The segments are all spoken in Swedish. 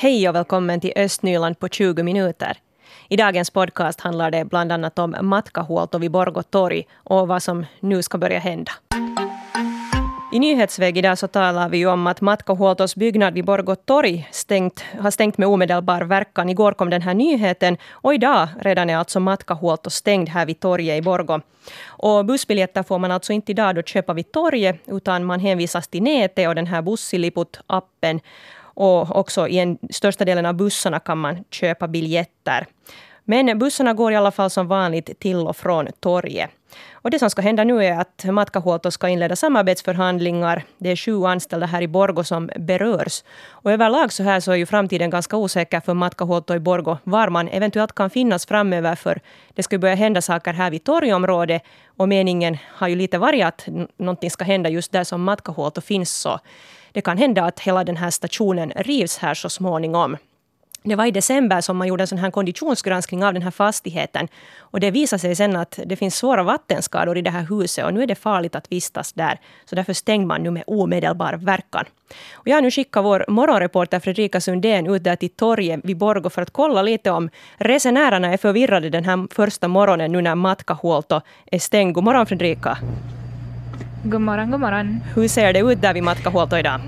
Hej och välkommen till Östnyland på 20 minuter. I dagens podcast handlar det bland annat om matkahuolto vid Borgå torg och vad som nu ska börja hända. I nyhetsväg idag så talar vi om att Matkahuoltos byggnad vid Borgå torg stängt, har stängt med omedelbar verkan. Igår kom den här nyheten och idag redan är alltså Matkahuolto stängd här vid torget i Borgå. Och bussbiljetter får man alltså inte idag då köpa vid torget utan man hänvisas till nätet och den här Bussiliput-appen. Och också i en, största delen av bussarna kan man köpa biljetter. Men bussarna går i alla fall som vanligt till och från torget. Och det som ska hända nu är att Matkahuolto ska inleda samarbetsförhandlingar. Det är sju anställda här i Borgo som berörs. Och överlag så här så är ju framtiden ganska osäker för Matkahuolto i Borgo, var man eventuellt kan finnas framöver, för det ska börja hända saker här vid torgområdet. Och meningen har ju lite varit att någonting ska hända just där som Matkahuolto finns. Så det kan hända att hela den här stationen rivs här så småningom. Det var i december som man gjorde en sån här konditionsgranskning av den här fastigheten. Och det visade sig sen att det finns svåra vattenskador i det här huset och nu är det farligt att vistas där. Så därför stängde man nu med omedelbar verkan. Och jag har nu skickat vår morgonreporter Fredrika Sundén ut där till torget vid Borgo för att kolla lite om resenärerna är förvirrade den här första morgonen nu när Matkahuolto är stängd. God morgon Fredrika! God morgon, god morgon. Hur ser det ut där vid Matkahuolto idag?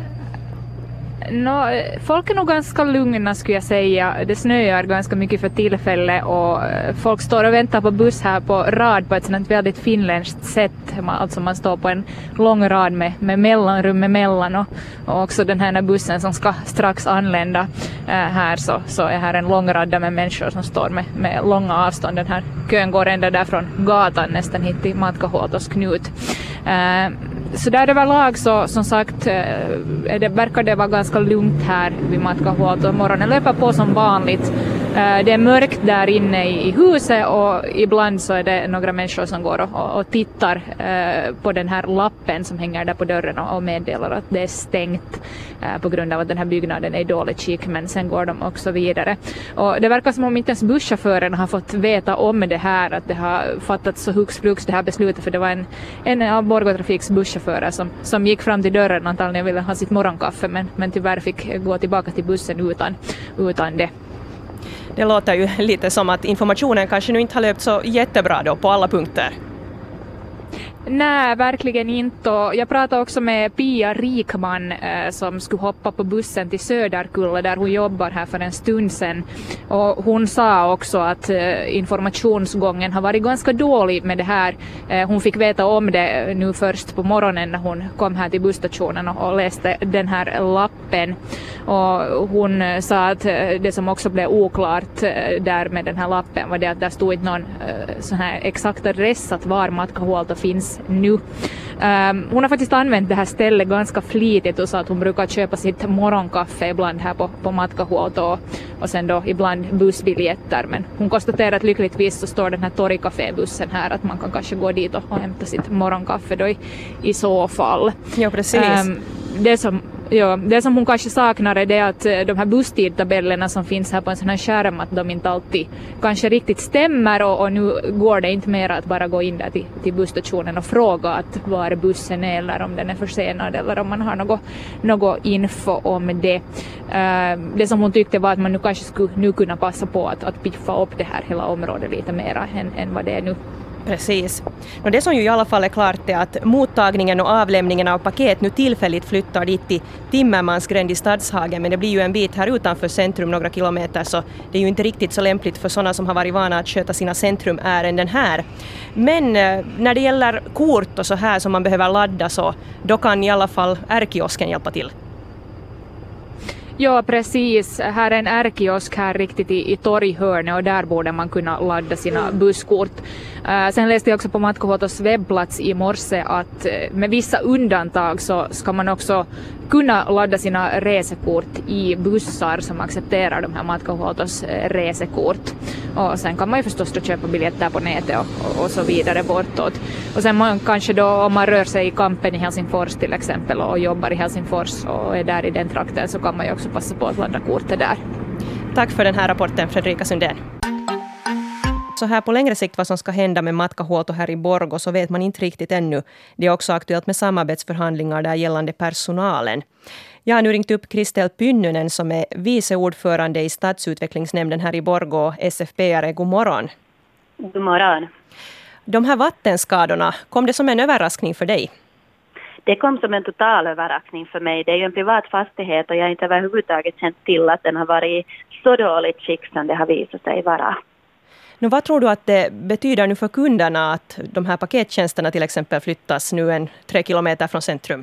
No, folk är nog ganska lugna skulle jag säga. Det snöar ganska mycket för tillfället och eh, folk står och väntar på buss här på rad på ett sånt väldigt finländskt sätt. Alltså man står på en lång rad med, med mellanrum emellan och, och också den här bussen som ska strax anlända äh, här så, så är här en lång rad med människor som står med, med långa avstånd. Den här kön går ända där från gatan nästan hit till Matkahuoltos knut. Äh, eh, så där överlag så som sagt eh, det, verkar det vara ganska lugnt här vid Matkahuolto. Morgonen löper på som vanligt. Eh, det är mörkt där inne i huset och ibland så är det några människor som går och, och tittar eh, på den här lappen som hänger där på dörren och meddelar att det är stängt eh, på grund av att den här byggnaden är i dåligt skick men sen går de också vidare. Och det verkar som om inte ens busschauffören har fått veta om det här att det har fattats så hux flux det här beslutet för det var en, en av Borgå trafiks busschaufförer som, som gick fram till dörren antagligen ville ha sitt morgonkaffe men, men tyvärr fick gå tillbaka till bussen utan, utan det. Det låter ju lite som att informationen kanske nu inte har löpt så jättebra då på alla punkter. Nej, verkligen inte. Och jag pratade också med Pia Rikman eh, som skulle hoppa på bussen till Söderkulla där hon jobbar här för en stund sedan. Och hon sa också att eh, informationsgången har varit ganska dålig med det här. Eh, hon fick veta om det nu först på morgonen när hon kom här till busstationen och, och läste den här lappen. Och hon eh, sa att eh, det som också blev oklart eh, där med den här lappen var det att där stod inte någon sån här exakt adress att var Matkahuolto finns nu. Um, hon har faktiskt använt det här stället ganska flitigt och sa att hon brukar köpa sitt morgonkaffe ibland här på, på Matkahuolto och, och sen då ibland bussbiljetter. Men hon konstaterar att lyckligtvis så står den här torgkafébussen här att man kan kanske gå dit och, och hämta sitt morgonkaffe då i, i så fall. Ja, precis. Um, det som Ja, det som hon kanske saknar är det att eh, de här busstidtabellerna som finns här på en sån här skärm att de inte alltid kanske riktigt stämmer och, och nu går det inte mer att bara gå in där till, till busstationen och fråga att var bussen är eller om den är försenad eller om man har något, något info om det. Uh, det som hon tyckte var att man nu kanske skulle nu kunna passa på att, att piffa upp det här hela området lite mera än, än vad det är nu. Precis. Och det som ju i alla fall är klart är att mottagningen och avlämningen av paket nu tillfälligt flyttar dit till Timmermansgränd i Stadshagen, men det blir ju en bit här utanför centrum, några kilometer, så det är ju inte riktigt så lämpligt för sådana som har varit vana att sköta sina centrumärenden här. Men eh, när det gäller kort och så här som man behöver ladda så då kan i alla fall R-kiosken hjälpa till. Ja, precis. Här är en R-kiosk här riktigt i, i torghörnet och där borde man kunna ladda sina busskort. Uh, sen läste jag också på Matkahuoltos webbplats i morse att uh, med vissa undantag så ska man också kunna ladda sina resekort i bussar som accepterar de här Matkahuoltos resekort. Och sen kan man ju förstås då köpa biljetter på nätet och, och, och, så vidare bortåt. Och sen man kanske då om man rör sig i kampen i Helsingfors till exempel och jobbar i Helsingfors och är där i den trakten så kan man ju också passa på att ladda kortet där. Tack för den här rapporten Fredrika Sundén så här på längre sikt vad som ska hända med Matkahuolto här i Borgo så vet man inte riktigt ännu. Det är också aktuellt med samarbetsförhandlingar där gällande personalen. Jag har nu ringt upp Kristel Pynnynen som är vice ordförande i stadsutvecklingsnämnden här i Borgå, SFP-are. God morgon. God morgon. De här vattenskadorna, kom det som en överraskning för dig? Det kom som en total överraskning för mig. Det är ju en privat fastighet och jag har inte överhuvudtaget känt till att den har varit i så dåligt skick som det har visat sig vara. Nu, vad tror du att det betyder nu för kunderna att de här pakettjänsterna till exempel flyttas nu en tre kilometer från centrum?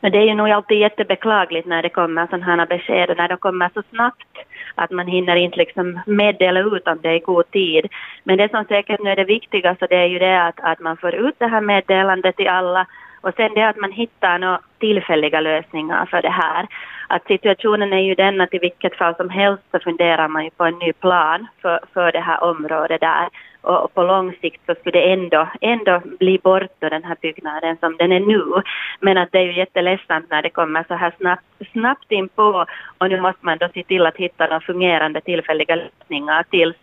Men det är ju nog alltid jättebeklagligt när det kommer sådana här besked och när de kommer så snabbt att man hinner inte liksom meddela ut om det i god tid. Men det som säkert nu är det viktigaste det är ju det att, att man får ut det här meddelandet till alla och sen det att man hittar några tillfälliga lösningar för det här. Att situationen är ju den att i vilket fall som helst så funderar man ju på en ny plan för, för det här området där. Och på lång sikt så skulle det ändå, ändå bli bort den här byggnaden som den är nu. Men att det är ju jätteledsamt när det kommer så här snabbt, snabbt in på och nu måste man då se till att hitta de fungerande tillfälliga lösningar tills,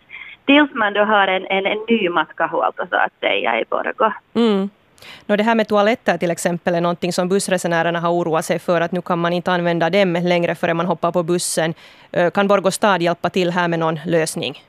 tills man då har en, en, en ny matkahålta så att säga i Borgå. Mm. No, det här med toaletter till exempel är någonting som bussresenärerna har oroat sig för att nu kan man inte använda dem längre förrän man hoppar på bussen. Eh, kan Borgå stad hjälpa till här med någon lösning?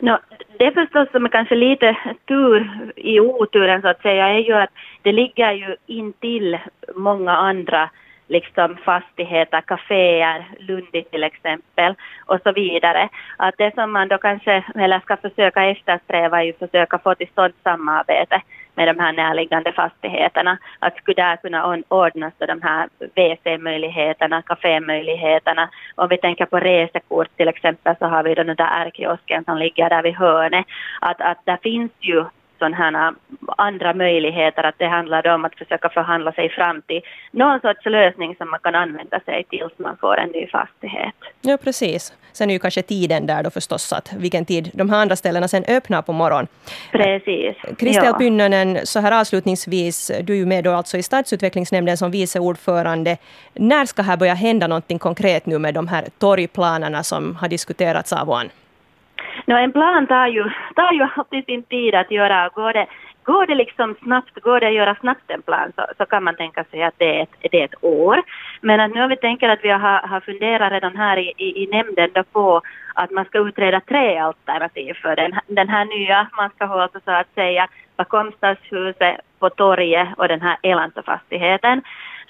No, det förstås som är kanske lite tur i oturen så att säga är ju att det ligger ju intill många andra liksom fastigheter, kaféer, Lundi till exempel och så vidare. Att det som man då kanske, eller ska försöka eftersträva är ju försöka få till stånd samarbete med de här närliggande fastigheterna. Att skulle där kunna ordnas de här WC-möjligheterna, kafémöjligheterna. Om vi tänker på resekort till exempel så har vi den där ärkiosken som ligger där vid hörnet. Att, att där finns ju sådana här andra möjligheter, att det handlar om att försöka förhandla sig fram till någon sorts lösning som man kan använda sig tills man får en ny fastighet. Ja, precis. Sen är ju kanske tiden där då förstås, att vilken tid de här andra ställena sen öppnar på morgonen. Precis. Kristel ja. Pynnönen, så här avslutningsvis, du är ju med då alltså i stadsutvecklingsnämnden som vice ordförande. När ska här börja hända någonting konkret nu med de här torgplanerna som har diskuterats av och an? No, en plan tar ju, tar ju alltid sin tid att göra. Går det, går det liksom snabbt, går det att göra snabbt en plan så, så kan man tänka sig att det är ett, det är ett år. Men att nu har vi tänker att vi har, har funderat redan här i, i, i nämnden då på att man ska utreda tre alternativ för den, den här nya, man ska hålla så att säga bakom stadshuset, på torget och den här Elantofastigheten.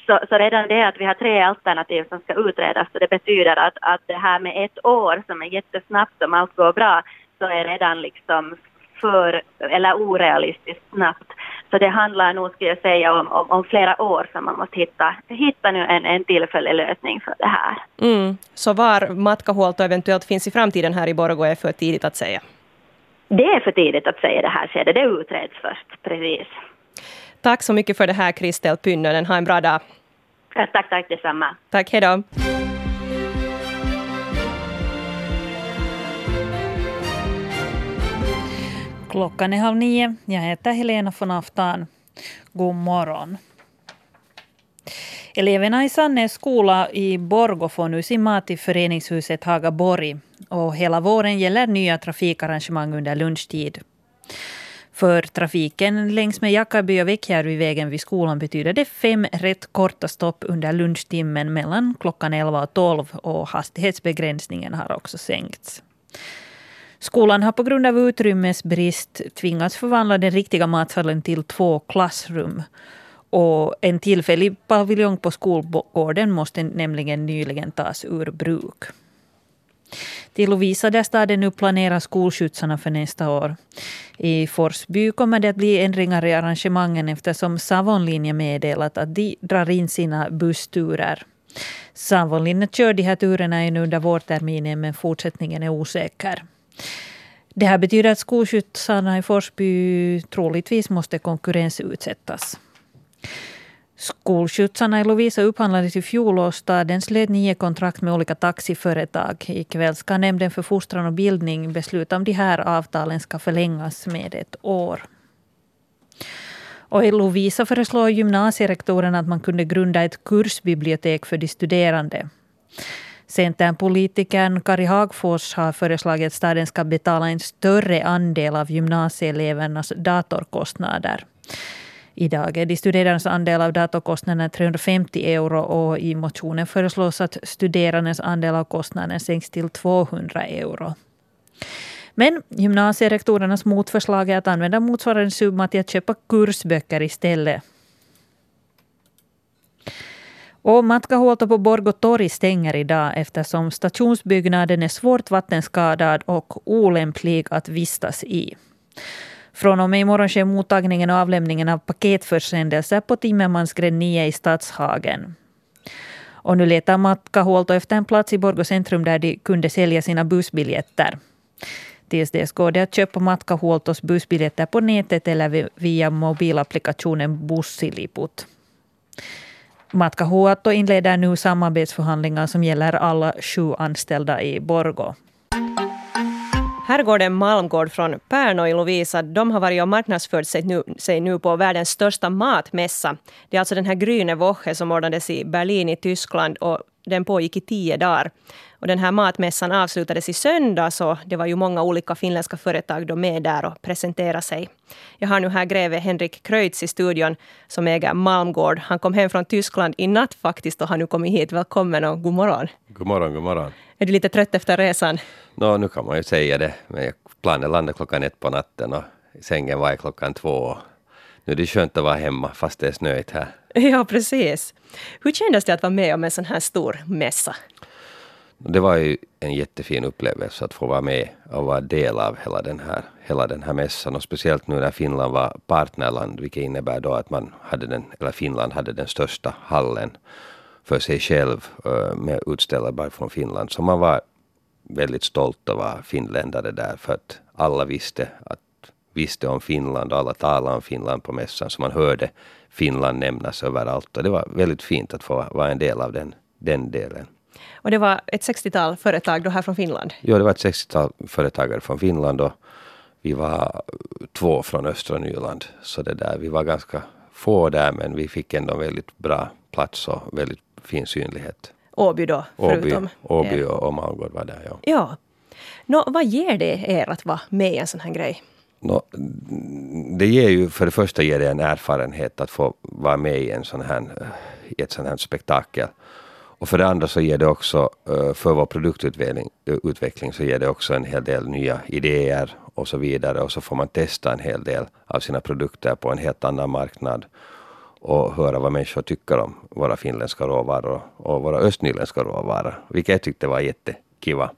Så, så redan det att vi har tre alternativ som ska utredas, så det betyder att, att det här med ett år som är jättesnabbt om allt går bra, så är redan liksom för, eller orealistiskt snabbt. Så det handlar nog, skulle jag säga, om, om, om, flera år som man måste hitta, hitta nu en, en tillfällig lösning för det här. Mm. Så var Matkahuolto eventuellt finns i framtiden här i Borgå är för tidigt att säga? Det är för tidigt att säga det här skedet, det utreds först, precis. Tack så mycket för det här, Kristel Pynnönen. Ha en bra dag. Tack, tack detsamma. Tack, hej då. Klockan är halv nio. Jag heter Helena von Aftan. God morgon. Eleverna i Sannäs skola i Borgå får nu sin mat i föreningshuset Hagaborg. Och hela våren gäller nya trafikarrangemang under lunchtid. För trafiken längs med Jakaby och Väckjärvyvägen vid skolan betyder det fem rätt korta stopp under lunchtimmen mellan klockan 11 och 12 och hastighetsbegränsningen har också sänkts. Skolan har på grund av utrymmesbrist tvingats förvandla den riktiga matsalen till två klassrum. Och en tillfällig paviljong på skolgården måste nämligen nyligen tas ur bruk. Till Lovisa där staden nu planerar skolskjutsarna för nästa år. I Forsby kommer det att bli ändringar i arrangemangen eftersom Savonlinje meddelat att de drar in sina bussturer. Savonlinjen kör de här turerna ännu under vårterminen men fortsättningen är osäker. Det här betyder att skolskjutsarna i Forsby troligtvis måste konkurrensutsättas. Skolskjutsarna i Lovisa upphandlades i fjol och staden slöt nio kontrakt med olika taxiföretag. I kväll ska Nämnden för fostran och bildning besluta om de här avtalen ska förlängas med ett år. Och i Lovisa föreslår gymnasierektorerna att man kunde grunda ett kursbibliotek för de studerande. Centernpolitikern Kari Hagfors har föreslagit att staden ska betala en större andel av gymnasieelevernas datorkostnader. Idag är de studerandes andel av datorkostnaden 350 euro och i motionen föreslås att studerandes andel av kostnaden sänks till 200 euro. Men gymnasierektorernas motförslag är att använda motsvarande summa till att köpa kursböcker istället. Och Matkahuolto på Borgå torg stänger idag eftersom stationsbyggnaden är svårt vattenskadad och olämplig att vistas i. Från och med imorgon sker mottagningen och avlämningen av paketförsändelser på Timmermansgränd 9 i Stadshagen. Och nu letar Matkahuolto efter en plats i Borgå centrum där de kunde sälja sina bussbiljetter. Tills dess går det att köpa Matkahuoltos bussbiljetter på nätet eller via mobilapplikationen Bussiliput. Matkahuolto inleder nu samarbetsförhandlingar som gäller alla sju anställda i Borgå. Herrgården Malmgård från Pärno i Lovisa, de har varit och marknadsfört sig nu, sig nu på världens största matmässa. Det är alltså den här Grüne Woche som ordnades i Berlin i Tyskland och den pågick i tio dagar. Och den här matmässan avslutades i söndags och det var ju många olika finländska företag då med där och presenterade sig. Jag har nu här greve Henrik Kreutz i studion som äger Malmgård. Han kom hem från Tyskland i natt faktiskt och har nu kommit hit. Välkommen och god morgon. God morgon, god morgon. Är du lite trött efter resan? Nå, nu kan man ju säga det. Men planen landade klockan ett på natten och sängen var klockan två. Nu är det skönt att vara hemma fast det är snöigt här. Ja, precis. Hur kändes det att vara med om en sån här stor mässa? Det var ju en jättefin upplevelse att få vara med och vara del av hela den här, hela den här mässan och speciellt nu när Finland var partnerland vilket innebär då att man hade den, eller Finland hade den största hallen för sig själv med utställare bara från Finland. Så man var väldigt stolt att vara finländare där för att alla visste, att, visste om Finland och alla talade om Finland på mässan så man hörde Finland nämnas överallt och det var väldigt fint att få vara en del av den, den delen. Och det var ett 60-tal företag då här från Finland? Ja, det var ett 60-tal företagare från Finland och vi var två från östra Nyland. Så det där, vi var ganska få där men vi fick ändå väldigt bra plats och väldigt fin synlighet. Åby då, förutom Åby, Åby och, och Malmgård var där, ja. Ja. Nå, vad ger det er att vara med i en sån här grej? No, det ger ju, för det första ger det en erfarenhet att få vara med i en sån här, i ett sånt här spektakel. Och för det andra så ger det också, eh, för vår produktutveckling utveckling, så ger det också en hel del nya idéer och så vidare. Och så får man testa en hel del av sina produkter på en helt annan marknad och höra vad människor tycker om våra finländska råvaror och våra östnyländska råvaror, vilket jag tyckte var jättekiva.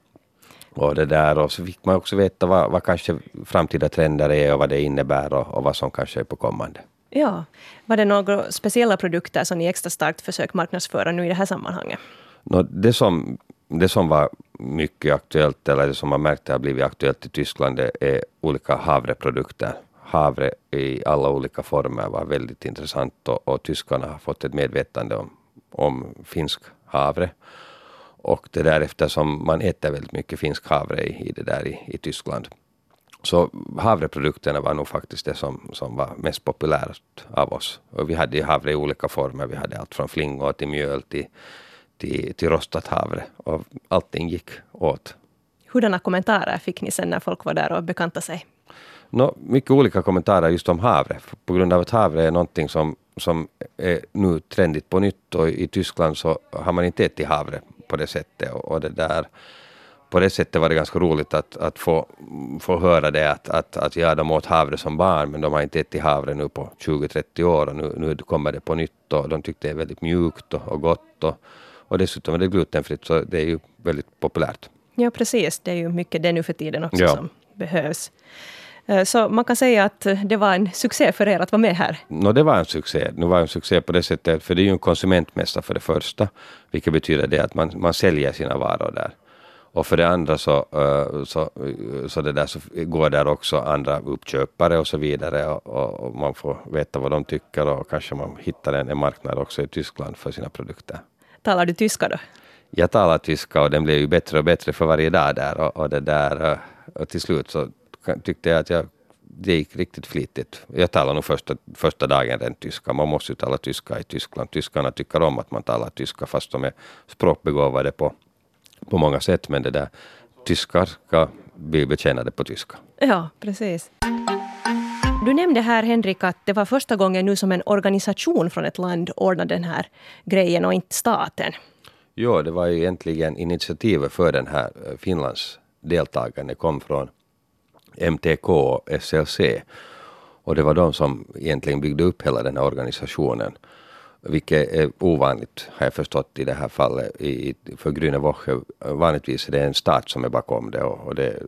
Och det där och så fick man också veta vad, vad kanske framtida trender är och vad det innebär och, och vad som kanske är på kommande. Ja. Var det några speciella produkter som ni extra starkt försökt marknadsföra nu i det här sammanhanget? No, det, som, det som var mycket aktuellt, eller det som man märkte har blivit aktuellt i Tyskland, det är olika havreprodukter. Havre i alla olika former var väldigt intressant och, och tyskarna har fått ett medvetande om, om finsk havre. Och det där eftersom man äter väldigt mycket finsk havre i, i det där i, i Tyskland. Så havreprodukterna var nog faktiskt det som, som var mest populärt av oss. Och vi hade havre i olika former. Vi hade allt från flingor till mjöl till, till, till rostat havre. Och allting gick åt. Hurdana kommentarer fick ni sen när folk var där och bekantade sig? No, mycket olika kommentarer just om havre. På grund av att havre är någonting som, som är nu trendigt på nytt och i Tyskland så har man inte ätit havre på det sättet. Och, och det där på det sättet var det ganska roligt att, att få, få höra det att, att, att ja, de åt havre som barn men de har inte ätit havre nu på 20-30 år och nu, nu kommer det på nytt och de tyckte det är väldigt mjukt och, och gott och, och dessutom är det glutenfritt så det är ju väldigt populärt. Ja precis, det är ju mycket det nu för tiden också ja. som behövs. Eh, så man kan säga att det var en succé för er att vara med här? No, det var en succé. Det var en succé på det sättet, för det är ju en konsumentmässa för det första, vilket betyder det att man, man säljer sina varor där. Och för det andra så, eh, så, så, det där, så går där också andra uppköpare och så vidare och, och, man får veta vad de tycker och kanske man hittar en, en marknad också i Tyskland för sina produkter. Talar du tyska då? Jag talar tyska och den blev ju bättre och bättre för varje dag där och, och det där eh, och till slut så tyckte jag att jag det gick riktigt flitigt. Jag talade nog första, första dagen rent tyska. Man måste ju tala tyska i Tyskland. Tyskarna tycker om att man talar tyska fast de är språkbegåvade på på många sätt, men det där tyskar ska bli betjänade på tyska. Ja, precis. Du nämnde här Henrik att det var första gången nu som en organisation från ett land ordnade den här grejen och inte staten. Jo, det var ju egentligen initiativet för den här eh, Finlands deltagande kom från MTK och SLC. Och det var de som egentligen byggde upp hela den här organisationen. Vilket är ovanligt har jag förstått i det här fallet i, för Grüne Woche. Vanligtvis är det en stat som är bakom det och, och det är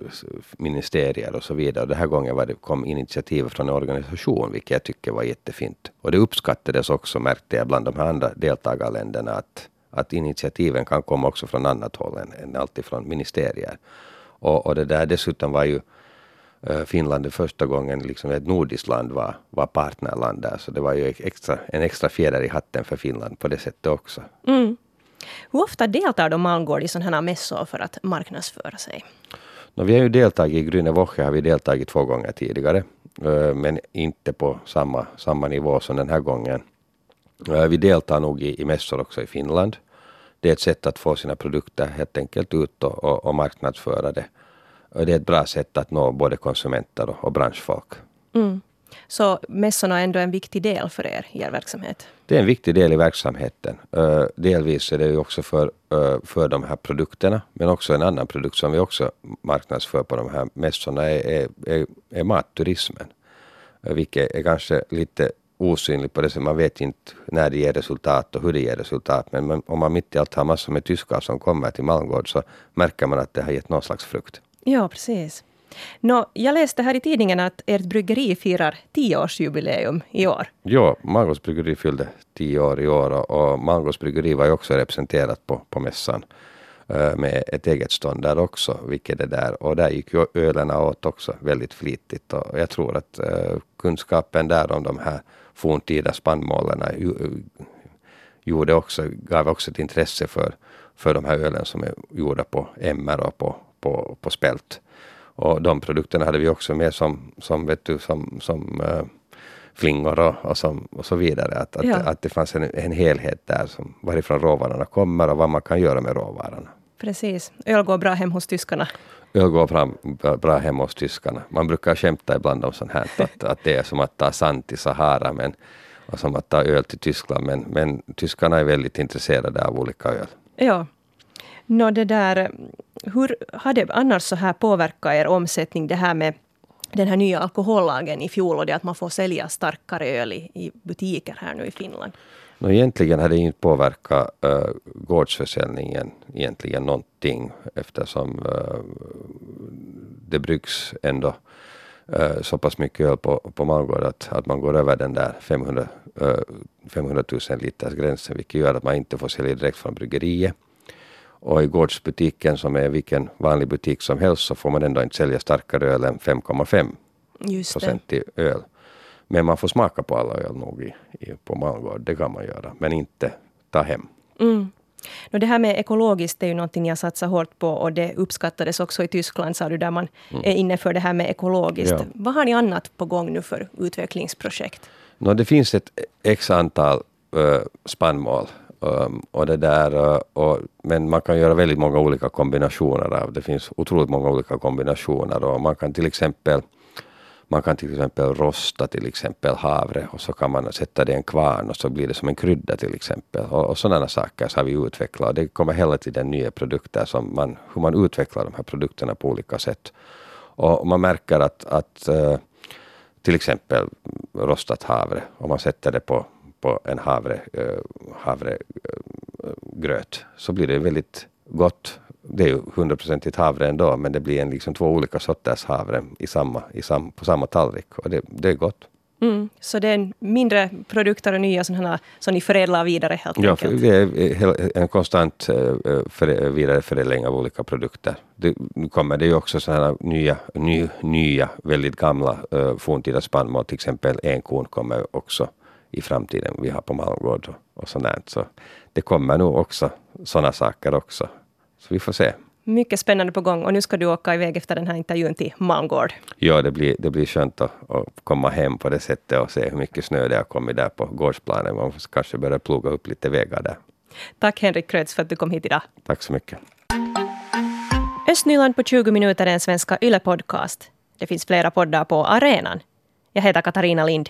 ministerier och så vidare. Och den här gången var det, kom initiativ från en organisation vilket jag tycker var jättefint. Och det uppskattades också märkte jag bland de här andra deltagarländerna att, att initiativen kan komma också från annat håll än, än alltid från ministerier. Och, och det där dessutom var ju Finland det första gången liksom ett nordiskt land var, var partnerland där. Så det var ju extra, en extra fjäder i hatten för Finland på det sättet också. Mm. Hur ofta deltar de Malmgård i sådana här mässor för att marknadsföra sig? No, vi har ju deltagit i Grüne har vi deltagit två gånger tidigare. Eh, men inte på samma, samma nivå som den här gången. Eh, vi deltar nog i, i mässor också i Finland. Det är ett sätt att få sina produkter helt enkelt ut och, och, och marknadsföra det. Och det är ett bra sätt att nå både konsumenter och, branschfolk. Mm. Så mässorna är ändå en viktig del för er i er verksamhet? Det är en viktig del i verksamheten. Uh, delvis är det ju också för, uh, för de här produkterna, men också en annan produkt som vi också marknadsför på de här mässorna är, är, är, är matturismen. Uh, vilket är kanske lite osynligt på det sättet. Man vet inte när det ger resultat och hur det ger resultat. Men om man mitt i allt har massor med tyskar som kommer till Malmgård så märker man att det har gett någon slags frukt. Ja, precis. Nå, jag läste här i tidningen att ert bryggeri firar tioårsjubileum i år. Ja, Mangos bryggeri fyllde tio år i år och Mangos bryggeri var ju också representerat på, på mässan eh, med ett eget stånd där också, vilket det där. Och där gick ju ölerna åt också väldigt flitigt och jag tror att uh, kunskapen där om de här forntida spannmålen eh, gjorde också, gav också ett intresse för, för de här ölen som är gjorda på MR och på på, på spält. Och de produkterna hade vi också med som, som, vet du, som, som uh, flingor och, och, som, och så vidare. Att, att, ja. att det fanns en, en helhet där som varifrån råvarorna kommer och vad man kan göra med råvarorna. Precis. Öl går bra hem hos tyskarna. Öl går bra, bra hem hos tyskarna. Man brukar skämta ibland om sånt här, att, att det är som att ta sand till Sahara men, och som att ta öl till Tyskland. Men, men tyskarna är väldigt intresserade av olika öl. Ja. Nå, det där, hur har det annars så här påverkat er omsättning, det här med den här nya alkohollagen i fjol och det att man får sälja starkare öl i, i butiker här nu i Finland? No, egentligen har det inte påverkat äh, gårdsförsäljningen egentligen någonting eftersom äh, det bryggs ändå äh, så pass mycket öl på, på Malmgård att, att man går över den där 500, äh, 500 000 liters gränsen vilket gör att man inte får sälja direkt från bryggeriet. Och i gårdsbutiken som är vilken vanlig butik som helst så får man ändå inte sälja starkare öl än 5,5 procent i öl. Men man får smaka på alla öl nog i, i, på Malmgård, det kan man göra. Men inte ta hem. Mm. No, det här med ekologiskt är ju någonting jag satsar hårt på och det uppskattades också i Tyskland, sa du, där man mm. är inne för det här med ekologiskt. Ja. Vad har ni annat på gång nu för utvecklingsprojekt? No, det finns ett x antal uh, spannmål Ehm, och det där, eh, och, men man kan göra väldigt många olika kombinationer av det. finns otroligt många olika kombinationer och man kan till exempel man kan till exempel rosta till exempel havre och så kan man sätta det i en kvarn och så blir det som en krydda till exempel. Och, och sådana saker så har vi utvecklat. Det kommer hela tiden nya produkter, som man, hur man utvecklar de här produkterna på olika sätt. Och man märker att, att eh, till exempel rostat havre, om man sätter det på på en havre, uh, havregröt så blir det väldigt gott. Det är ju hundraprocentigt havre ändå men det blir en, liksom två olika sorters havre i samma, i sam, på samma tallrik och det, det är gott. Mm, så det är mindre produkter och nya sådana som ni förädlar vidare helt ja, enkelt? Ja, det är en konstant för, vidareförädling av olika produkter. Det, nu kommer det ju också sådana nya, ny, nya, väldigt gamla uh, forntida spannmål, till exempel enkorn kommer också i framtiden vi har på Malmgård och, och sånt Så det kommer nog också sådana saker också. Så vi får se. Mycket spännande på gång och nu ska du åka iväg efter den här intervjun till Malmgård. Ja, det blir, det blir skönt att, att komma hem på det sättet och se hur mycket snö det har kommit där på gårdsplanen. Man får kanske börja ploga upp lite vägar där. Tack Henrik Krötz för att du kom hit idag. Tack så mycket. Östnyland på 20 minuter är en svenska YLE-podcast. Det finns flera poddar på arenan. Jag heter Katarina Lind.